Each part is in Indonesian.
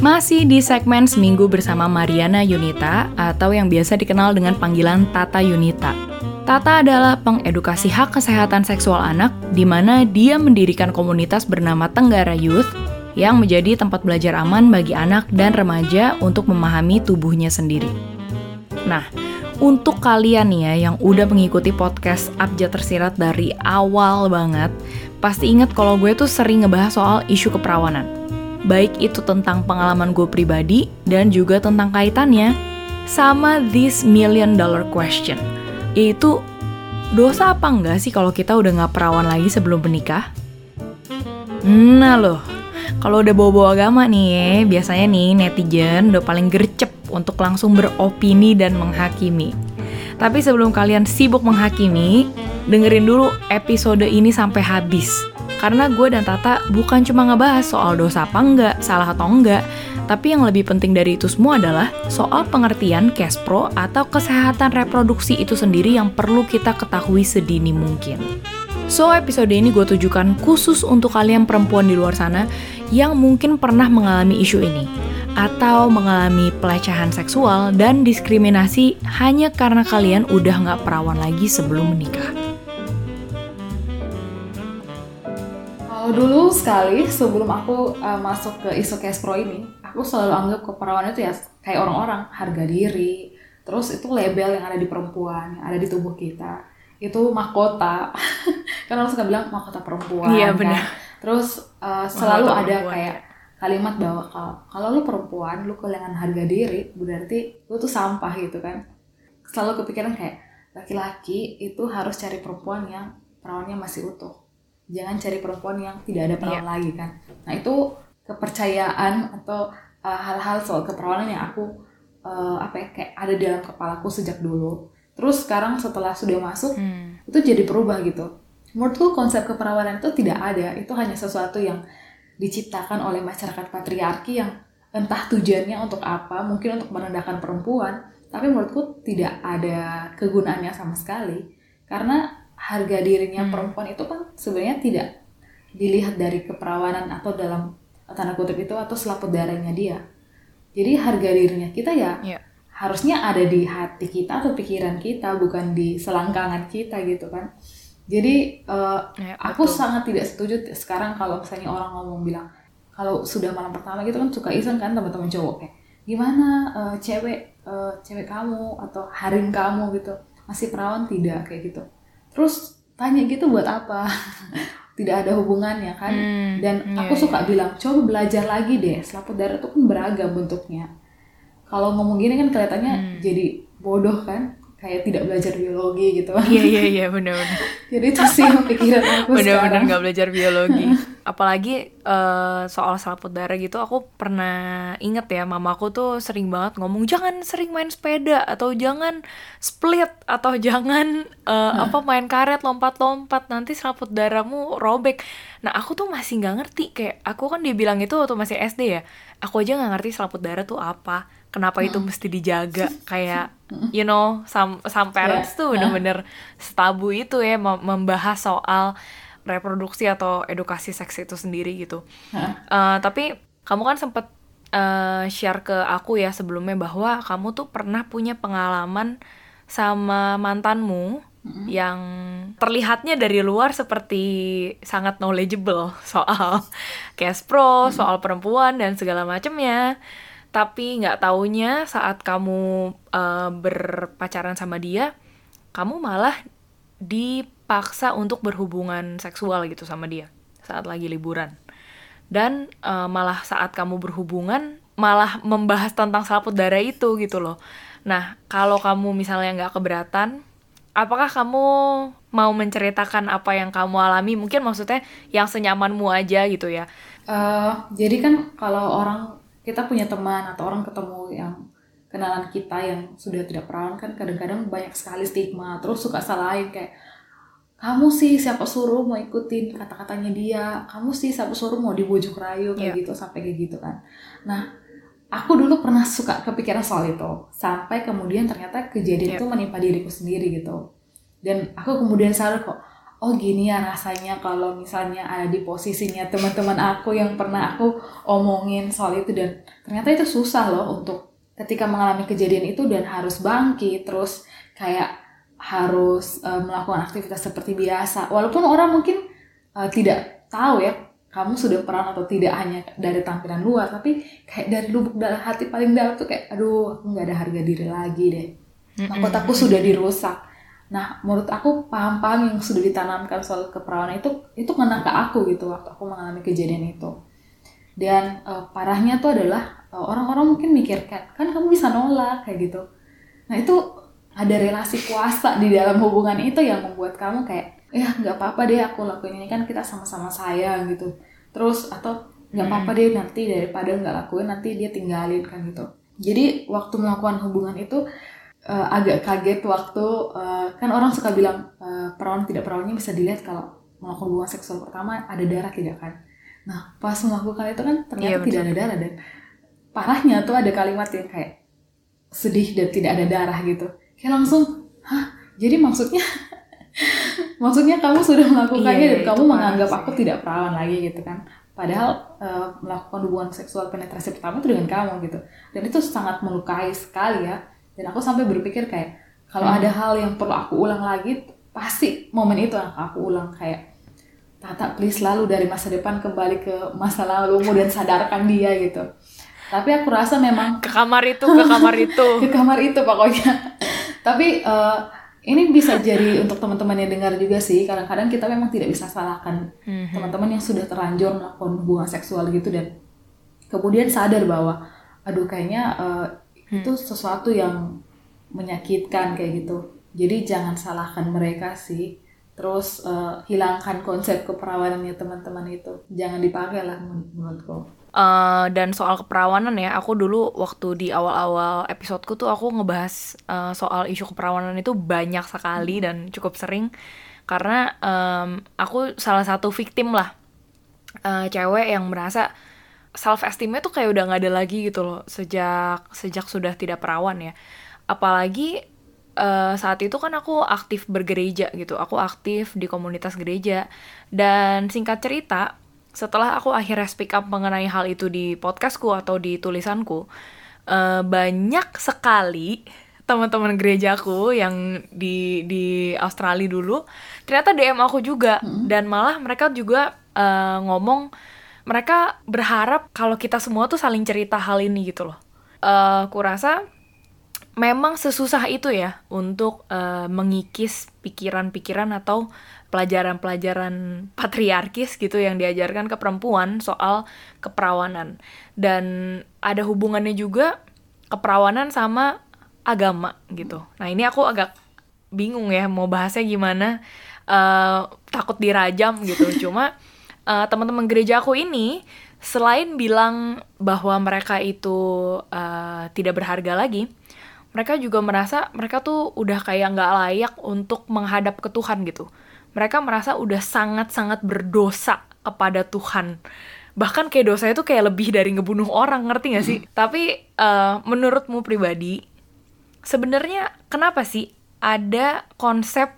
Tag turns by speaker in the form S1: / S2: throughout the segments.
S1: Masih di segmen Seminggu bersama Mariana Yunita atau yang biasa dikenal dengan panggilan Tata Yunita. Tata adalah pengedukasi hak kesehatan seksual anak di mana dia mendirikan komunitas bernama Tenggara Youth yang menjadi tempat belajar aman bagi anak dan remaja untuk memahami tubuhnya sendiri. Nah, untuk kalian ya yang udah mengikuti podcast Abjad Tersirat dari awal banget, pasti inget kalau gue tuh sering ngebahas soal isu keperawanan baik itu tentang pengalaman gue pribadi dan juga tentang kaitannya sama this million dollar question, yaitu dosa apa enggak sih kalau kita udah nggak perawan lagi sebelum menikah? Nah loh, kalau udah bawa-bawa agama nih ya, biasanya nih netizen udah paling gercep untuk langsung beropini dan menghakimi. Tapi sebelum kalian sibuk menghakimi, dengerin dulu episode ini sampai habis karena gue dan Tata bukan cuma ngebahas soal dosa apa enggak, salah atau enggak, tapi yang lebih penting dari itu semua adalah soal pengertian cash pro atau kesehatan reproduksi itu sendiri yang perlu kita ketahui sedini mungkin. So, episode ini gue tujukan khusus untuk kalian perempuan di luar sana yang mungkin pernah mengalami isu ini atau mengalami pelecehan seksual dan diskriminasi hanya karena kalian udah nggak perawan lagi sebelum menikah.
S2: Dulu sekali sebelum aku uh, masuk ke isu cash pro ini, aku selalu anggap keperawanan itu ya kayak orang-orang harga diri, terus itu label yang ada di perempuan, yang ada di tubuh kita, itu mahkota. kan orang suka bilang mahkota perempuan.
S1: Iya
S2: kan?
S1: benar.
S2: Terus uh, selalu mahkota ada perempuan. kayak kalimat bahwa kalau kalau lu perempuan, lu kehilangan harga diri, berarti lu tuh sampah gitu kan. Selalu kepikiran kayak laki-laki itu harus cari perempuan yang perawannya masih utuh jangan cari perempuan yang tidak ada perawan yeah. lagi kan? Nah itu kepercayaan atau uh, hal-hal uh, soal keperawanan yang aku uh, apa ya kayak ada di dalam kepalaku sejak dulu. Terus sekarang setelah sudah masuk hmm. itu jadi berubah gitu. Menurutku konsep keperawanan itu tidak ada. Itu hanya sesuatu yang diciptakan oleh masyarakat patriarki yang entah tujuannya untuk apa mungkin untuk merendahkan perempuan. Tapi menurutku tidak ada kegunaannya sama sekali. Karena harga dirinya hmm. perempuan itu kan sebenarnya tidak dilihat dari keperawanan atau dalam tanda kutip itu atau selaput darahnya dia. Jadi harga dirinya kita ya yeah. harusnya ada di hati kita atau pikiran kita bukan di selangkangan kita gitu kan. Jadi uh, ya, aku sangat tidak setuju sekarang kalau misalnya orang ngomong bilang kalau sudah malam pertama gitu kan suka iseng kan teman-teman cowok kayak gimana uh, cewek uh, cewek kamu atau harim kamu gitu masih perawan tidak kayak gitu terus tanya gitu buat apa? Tidak ada hubungannya kan? Hmm, dan iya, aku suka iya. bilang coba belajar lagi deh selaput darah itu kan beragam bentuknya. Kalau ngomong gini kan kelihatannya hmm. jadi bodoh kan? Kayak tidak belajar biologi gitu.
S1: Iya iya iya benar-benar
S2: jadi itu sih pikiran aku
S1: benar-benar nggak belajar biologi apalagi uh, soal selaput darah gitu aku pernah inget ya mamaku tuh sering banget ngomong jangan sering main sepeda atau jangan split atau jangan uh, nah. apa main karet lompat-lompat nanti selaput darahmu robek nah aku tuh masih nggak ngerti kayak aku kan dibilang itu waktu masih SD ya aku aja nggak ngerti selaput darah tuh apa kenapa itu mesti dijaga kayak you know some some parents yeah. tuh bener-bener setabu itu ya membahas soal reproduksi atau edukasi seks itu sendiri gitu uh, tapi kamu kan sempet uh, share ke aku ya sebelumnya bahwa kamu tuh pernah punya pengalaman sama mantanmu mm-hmm. yang terlihatnya dari luar seperti sangat knowledgeable soal cash pro, mm-hmm. soal perempuan dan segala macamnya tapi nggak taunya saat kamu uh, berpacaran sama dia kamu malah dipaksa untuk berhubungan seksual gitu sama dia saat lagi liburan. Dan uh, malah saat kamu berhubungan malah membahas tentang selaput darah itu gitu loh. Nah kalau kamu misalnya nggak keberatan apakah kamu mau menceritakan apa yang kamu alami? Mungkin maksudnya yang senyamanmu aja gitu ya.
S2: Uh, jadi kan kalau orang kita punya teman atau orang ketemu yang kenalan kita yang sudah tidak perawan kan kadang-kadang banyak sekali stigma terus suka salahin kayak kamu sih siapa suruh mau ikutin kata-katanya dia? Kamu sih siapa suruh mau dibujuk rayu? Kayak yeah. gitu sampai kayak gitu kan. Nah aku dulu pernah suka kepikiran soal itu sampai kemudian ternyata kejadian yeah. itu menimpa diriku sendiri gitu. Dan aku kemudian sadar kok oh gini ya rasanya kalau misalnya ada di posisinya teman-teman aku yang pernah aku omongin soal itu. Dan ternyata itu susah loh untuk ketika mengalami kejadian itu dan harus bangkit terus kayak harus uh, melakukan aktivitas seperti biasa walaupun orang mungkin uh, tidak tahu ya kamu sudah peran atau tidak hanya dari tampilan luar tapi kayak dari lubuk dalam hati paling dalam tuh kayak aduh aku nggak ada harga diri lagi deh nah kotaku sudah dirusak Nah, menurut aku paham-paham yang sudah ditanamkan soal keperawanan itu itu kena ke aku gitu waktu aku mengalami kejadian itu. Dan uh, parahnya tuh adalah orang orang-orang mungkin mikir kan, kan kamu bisa nolak kayak gitu. Nah, itu ada relasi kuasa di dalam hubungan itu yang membuat kamu kayak ya nggak apa-apa deh aku lakuin ini kan kita sama-sama sayang gitu. Terus atau nggak apa-apa deh nanti daripada nggak lakuin nanti dia tinggalin kan gitu. Jadi waktu melakukan hubungan itu uh, agak kaget waktu uh, kan orang suka bilang uh, perawan tidak perawannya bisa dilihat kalau melakukan hubungan seksual pertama ada darah tidak kan nah pas melakukan itu kan ternyata iya, tidak ada darah dan parahnya tuh ada kalimat yang kayak sedih dan tidak ada darah gitu kayak langsung hah? Jadi maksudnya maksudnya kamu sudah melakukannya iya, dan kamu menganggap aku tidak perawan lagi gitu kan. Padahal uh, melakukan hubungan seksual penetrasi pertama itu dengan kamu gitu. Dan itu sangat melukai sekali ya. Dan aku sampai berpikir kayak kalau hmm. ada hal yang perlu aku ulang lagi pasti momen itu yang aku ulang. Kayak Tata please lalu dari masa depan kembali ke masa lalu dan sadarkan dia gitu. Tapi aku rasa memang
S1: ke kamar itu ke kamar itu.
S2: Ke kamar itu pokoknya tapi uh, ini bisa jadi untuk teman-teman yang dengar juga sih kadang-kadang kita memang tidak bisa salahkan mm-hmm. teman-teman yang sudah terlanjur melakukan hubungan seksual gitu dan kemudian sadar bahwa aduh kayaknya uh, itu sesuatu yang menyakitkan kayak gitu. Jadi jangan salahkan mereka sih. Terus uh, hilangkan konsep keperawanannya teman-teman itu. Jangan dipakai lah menurutku
S1: uh, dan soal keperawanan ya aku dulu waktu di awal-awal episodeku tuh aku ngebahas uh, soal isu keperawanan itu banyak sekali dan cukup sering. Karena um, aku salah satu victim lah uh, cewek yang merasa self esteemnya tuh kayak udah nggak ada lagi gitu loh sejak sejak sudah tidak perawan ya. Apalagi uh, saat itu kan aku aktif bergereja gitu aku aktif di komunitas gereja. Dan singkat cerita setelah aku akhirnya speak up mengenai hal itu di podcastku atau di tulisanku uh, banyak sekali teman-teman gerejaku yang di di Australia dulu ternyata DM aku juga hmm. dan malah mereka juga uh, ngomong mereka berharap kalau kita semua tuh saling cerita hal ini gitu loh. Uh, kurasa memang sesusah itu ya untuk uh, mengikis pikiran-pikiran atau pelajaran-pelajaran patriarkis gitu yang diajarkan ke perempuan soal keperawanan dan ada hubungannya juga keperawanan sama agama gitu. Nah ini aku agak bingung ya mau bahasnya gimana uh, takut dirajam gitu. Cuma uh, teman-teman gereja aku ini selain bilang bahwa mereka itu uh, tidak berharga lagi, mereka juga merasa mereka tuh udah kayak nggak layak untuk menghadap ke Tuhan gitu. Mereka merasa udah sangat-sangat berdosa kepada Tuhan. Bahkan kayak dosa itu kayak lebih dari ngebunuh orang, ngerti gak sih? Hmm. Tapi uh, menurutmu pribadi, sebenarnya kenapa sih ada konsep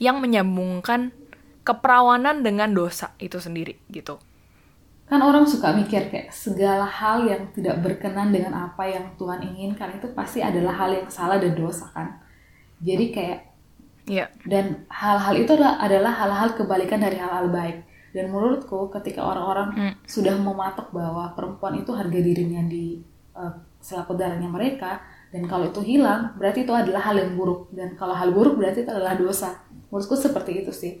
S1: yang menyambungkan keperawanan dengan dosa itu sendiri gitu.
S2: Kan orang suka mikir kayak segala hal yang tidak berkenan dengan apa yang Tuhan inginkan itu pasti adalah hal yang salah dan dosa kan. Jadi kayak
S1: yeah.
S2: dan hal-hal itu adalah hal-hal kebalikan dari hal-hal baik. Dan menurutku ketika orang-orang hmm. sudah mematok bahwa perempuan itu harga dirinya di uh, selaput darahnya mereka dan kalau itu hilang berarti itu adalah hal yang buruk dan kalau hal buruk berarti itu adalah dosa. Menurutku seperti itu sih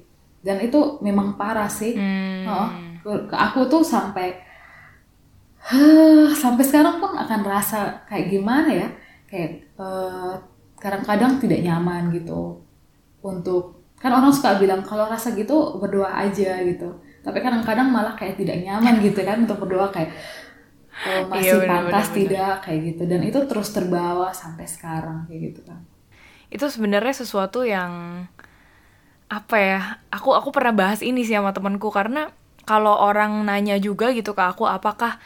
S2: dan itu memang parah sih hmm. oh, aku tuh sampai huh, sampai sekarang pun akan rasa kayak gimana ya kayak kadang eh, kadang-kadang tidak nyaman gitu untuk kan orang suka bilang kalau rasa gitu berdoa aja gitu. Tapi kadang-kadang malah kayak tidak nyaman gitu kan untuk berdoa kayak oh, masih iya, pantas bener, tidak kayak gitu. Dan itu terus terbawa sampai sekarang kayak gitu kan
S1: itu sebenarnya sesuatu yang apa ya aku aku pernah bahas ini sih sama temanku. Karena kalau orang nanya juga gitu ke aku apakah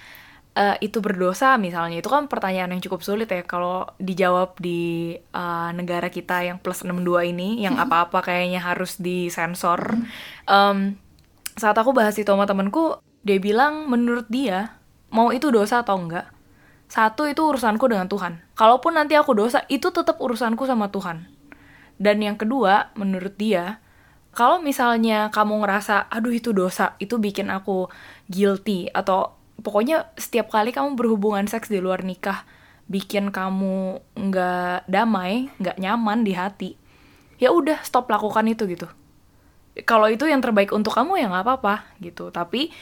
S1: uh, itu berdosa misalnya. Itu kan pertanyaan yang cukup sulit ya kalau dijawab di uh, negara kita yang plus 62 ini yang apa-apa kayaknya harus disensor. Um, saat aku bahas itu sama temenku dia bilang menurut dia mau itu dosa atau enggak? Satu itu urusanku dengan Tuhan. Kalaupun nanti aku dosa itu tetap urusanku sama Tuhan. Dan yang kedua menurut dia kalau misalnya kamu ngerasa aduh itu dosa itu bikin aku guilty atau pokoknya setiap kali kamu berhubungan seks di luar nikah bikin kamu nggak damai nggak nyaman di hati ya udah stop lakukan itu gitu. Kalau itu yang terbaik untuk kamu ya nggak apa-apa gitu. Tapi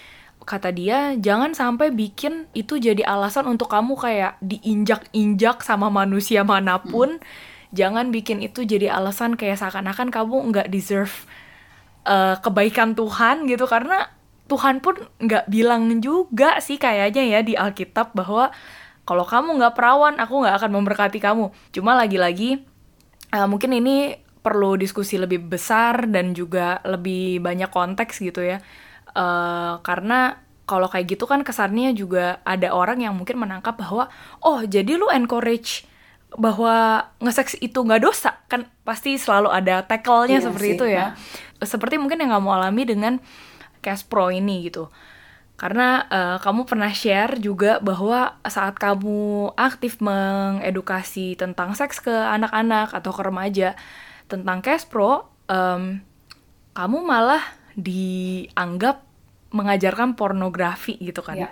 S1: kata dia jangan sampai bikin itu jadi alasan untuk kamu kayak diinjak-injak sama manusia mana pun. Hmm. jangan bikin itu jadi alasan kayak seakan-akan kamu nggak deserve uh, kebaikan Tuhan gitu. Karena Tuhan pun nggak bilang juga sih kayaknya ya di Alkitab bahwa kalau kamu nggak perawan, aku nggak akan memberkati kamu. Cuma lagi-lagi uh, mungkin ini perlu diskusi lebih besar dan juga lebih banyak konteks gitu ya. Uh, karena kalau kayak gitu kan kesannya juga ada orang yang mungkin menangkap bahwa oh jadi lu encourage bahwa ngeseks itu nggak dosa kan pasti selalu ada tackle-nya iya seperti sih. itu ya. Nah. Seperti mungkin yang kamu alami dengan Cash Pro ini gitu. Karena uh, kamu pernah share juga bahwa saat kamu aktif mengedukasi tentang seks ke anak-anak atau ke remaja tentang Cash Pro, um, kamu malah dianggap mengajarkan pornografi gitu kan. Ya.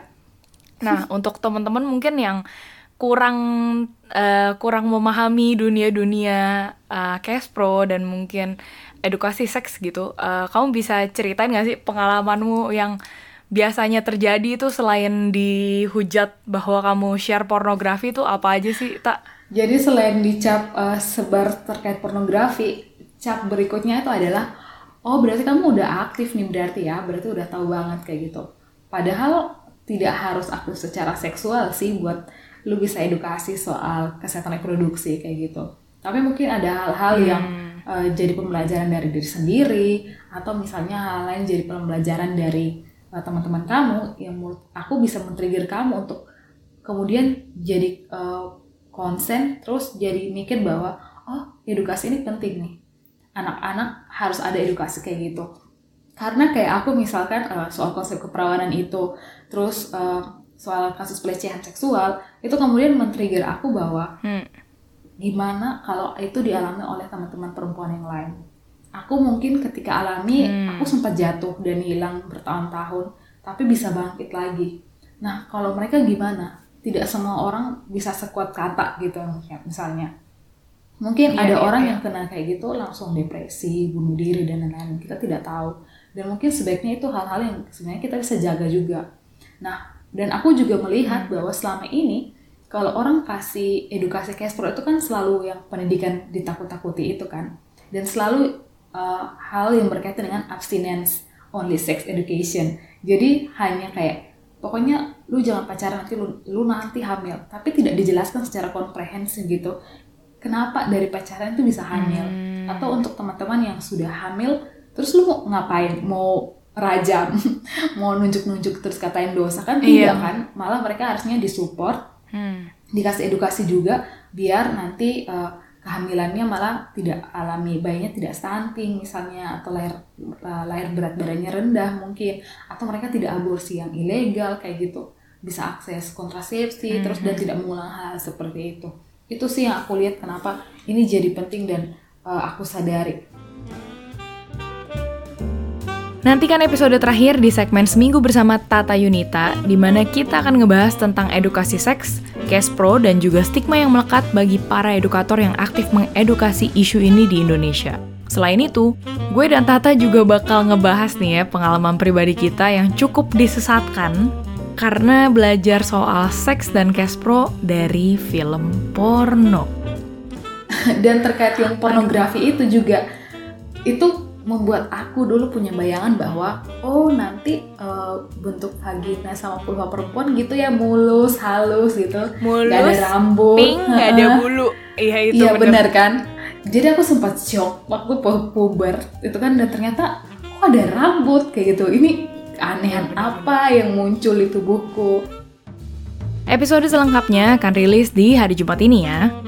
S1: Nah, untuk teman-teman mungkin yang kurang uh, kurang memahami dunia-dunia uh, pro dan mungkin edukasi seks gitu. Uh, kamu bisa ceritain gak sih pengalamanmu yang biasanya terjadi itu selain dihujat bahwa kamu share pornografi itu apa aja sih, Tak?
S2: Jadi selain dicap uh, sebar terkait pornografi, cap berikutnya itu adalah oh berarti kamu udah aktif nih berarti ya, berarti udah tahu banget kayak gitu. Padahal tidak harus aktif secara seksual sih buat lu bisa edukasi soal kesehatan reproduksi kayak gitu. Tapi mungkin ada hal-hal hmm. yang uh, jadi pembelajaran dari diri sendiri atau misalnya hal lain jadi pembelajaran dari uh, teman-teman kamu yang menurut aku bisa men-trigger kamu untuk kemudian jadi uh, konsen terus jadi mikir bahwa oh edukasi ini penting nih anak-anak harus ada edukasi kayak gitu karena kayak aku misalkan uh, soal konsep keperawanan itu terus uh, soal kasus pelecehan seksual itu kemudian men-trigger aku bahwa hmm. gimana kalau itu dialami oleh teman-teman perempuan yang lain. Aku mungkin ketika alami hmm. aku sempat jatuh dan hilang bertahun-tahun tapi bisa bangkit lagi. Nah kalau mereka gimana? Tidak semua orang bisa sekuat kata gitu misalnya. Mungkin iya, ada iya, orang iya. yang kena kayak gitu langsung depresi bunuh diri dan lain-lain. Kita tidak tahu. Dan mungkin sebaiknya itu hal-hal yang sebenarnya kita bisa jaga juga. Nah dan aku juga melihat bahwa selama ini kalau orang kasih edukasi cash itu kan selalu yang pendidikan ditakut-takuti itu kan. Dan selalu uh, hal yang berkaitan dengan abstinence only sex education. Jadi hanya kayak pokoknya lu jangan pacaran nanti lu, lu nanti hamil. Tapi tidak dijelaskan secara komprehensif gitu kenapa dari pacaran itu bisa hamil. Hmm. atau untuk teman-teman yang sudah hamil terus lu mau ngapain? Mau rajam mau nunjuk-nunjuk terus katain dosa kan tidak iya. kan malah mereka harusnya disupport hmm. dikasih edukasi juga biar nanti uh, kehamilannya malah tidak alami bayinya tidak stunting misalnya atau lahir uh, lahir berat badannya rendah mungkin atau mereka tidak aborsi yang ilegal kayak gitu bisa akses kontrasepsi hmm. terus dan tidak mengulang hal seperti itu itu sih yang aku lihat kenapa ini jadi penting dan uh, aku sadari
S1: Nantikan episode terakhir di segmen Seminggu bersama Tata Yunita, di mana kita akan ngebahas tentang edukasi seks, cash pro, dan juga stigma yang melekat bagi para edukator yang aktif mengedukasi isu ini di Indonesia. Selain itu, gue dan Tata juga bakal ngebahas nih ya pengalaman pribadi kita yang cukup disesatkan karena belajar soal seks dan cash pro dari film porno.
S2: Dan terkait yang pornografi itu juga, itu membuat aku dulu punya bayangan bahwa oh nanti uh, bentuk vagina sama vulva perempuan gitu ya mulus halus gitu.
S1: Mulus gak ada rambut. pink gak ada bulu.
S2: Iya itu iya benar kan? Jadi aku sempat shock waktu puber. Itu kan dan ternyata kok ada rambut kayak gitu. Ini keanehan apa yang muncul di tubuhku?
S1: Episode selengkapnya akan rilis di hari Jumat ini ya.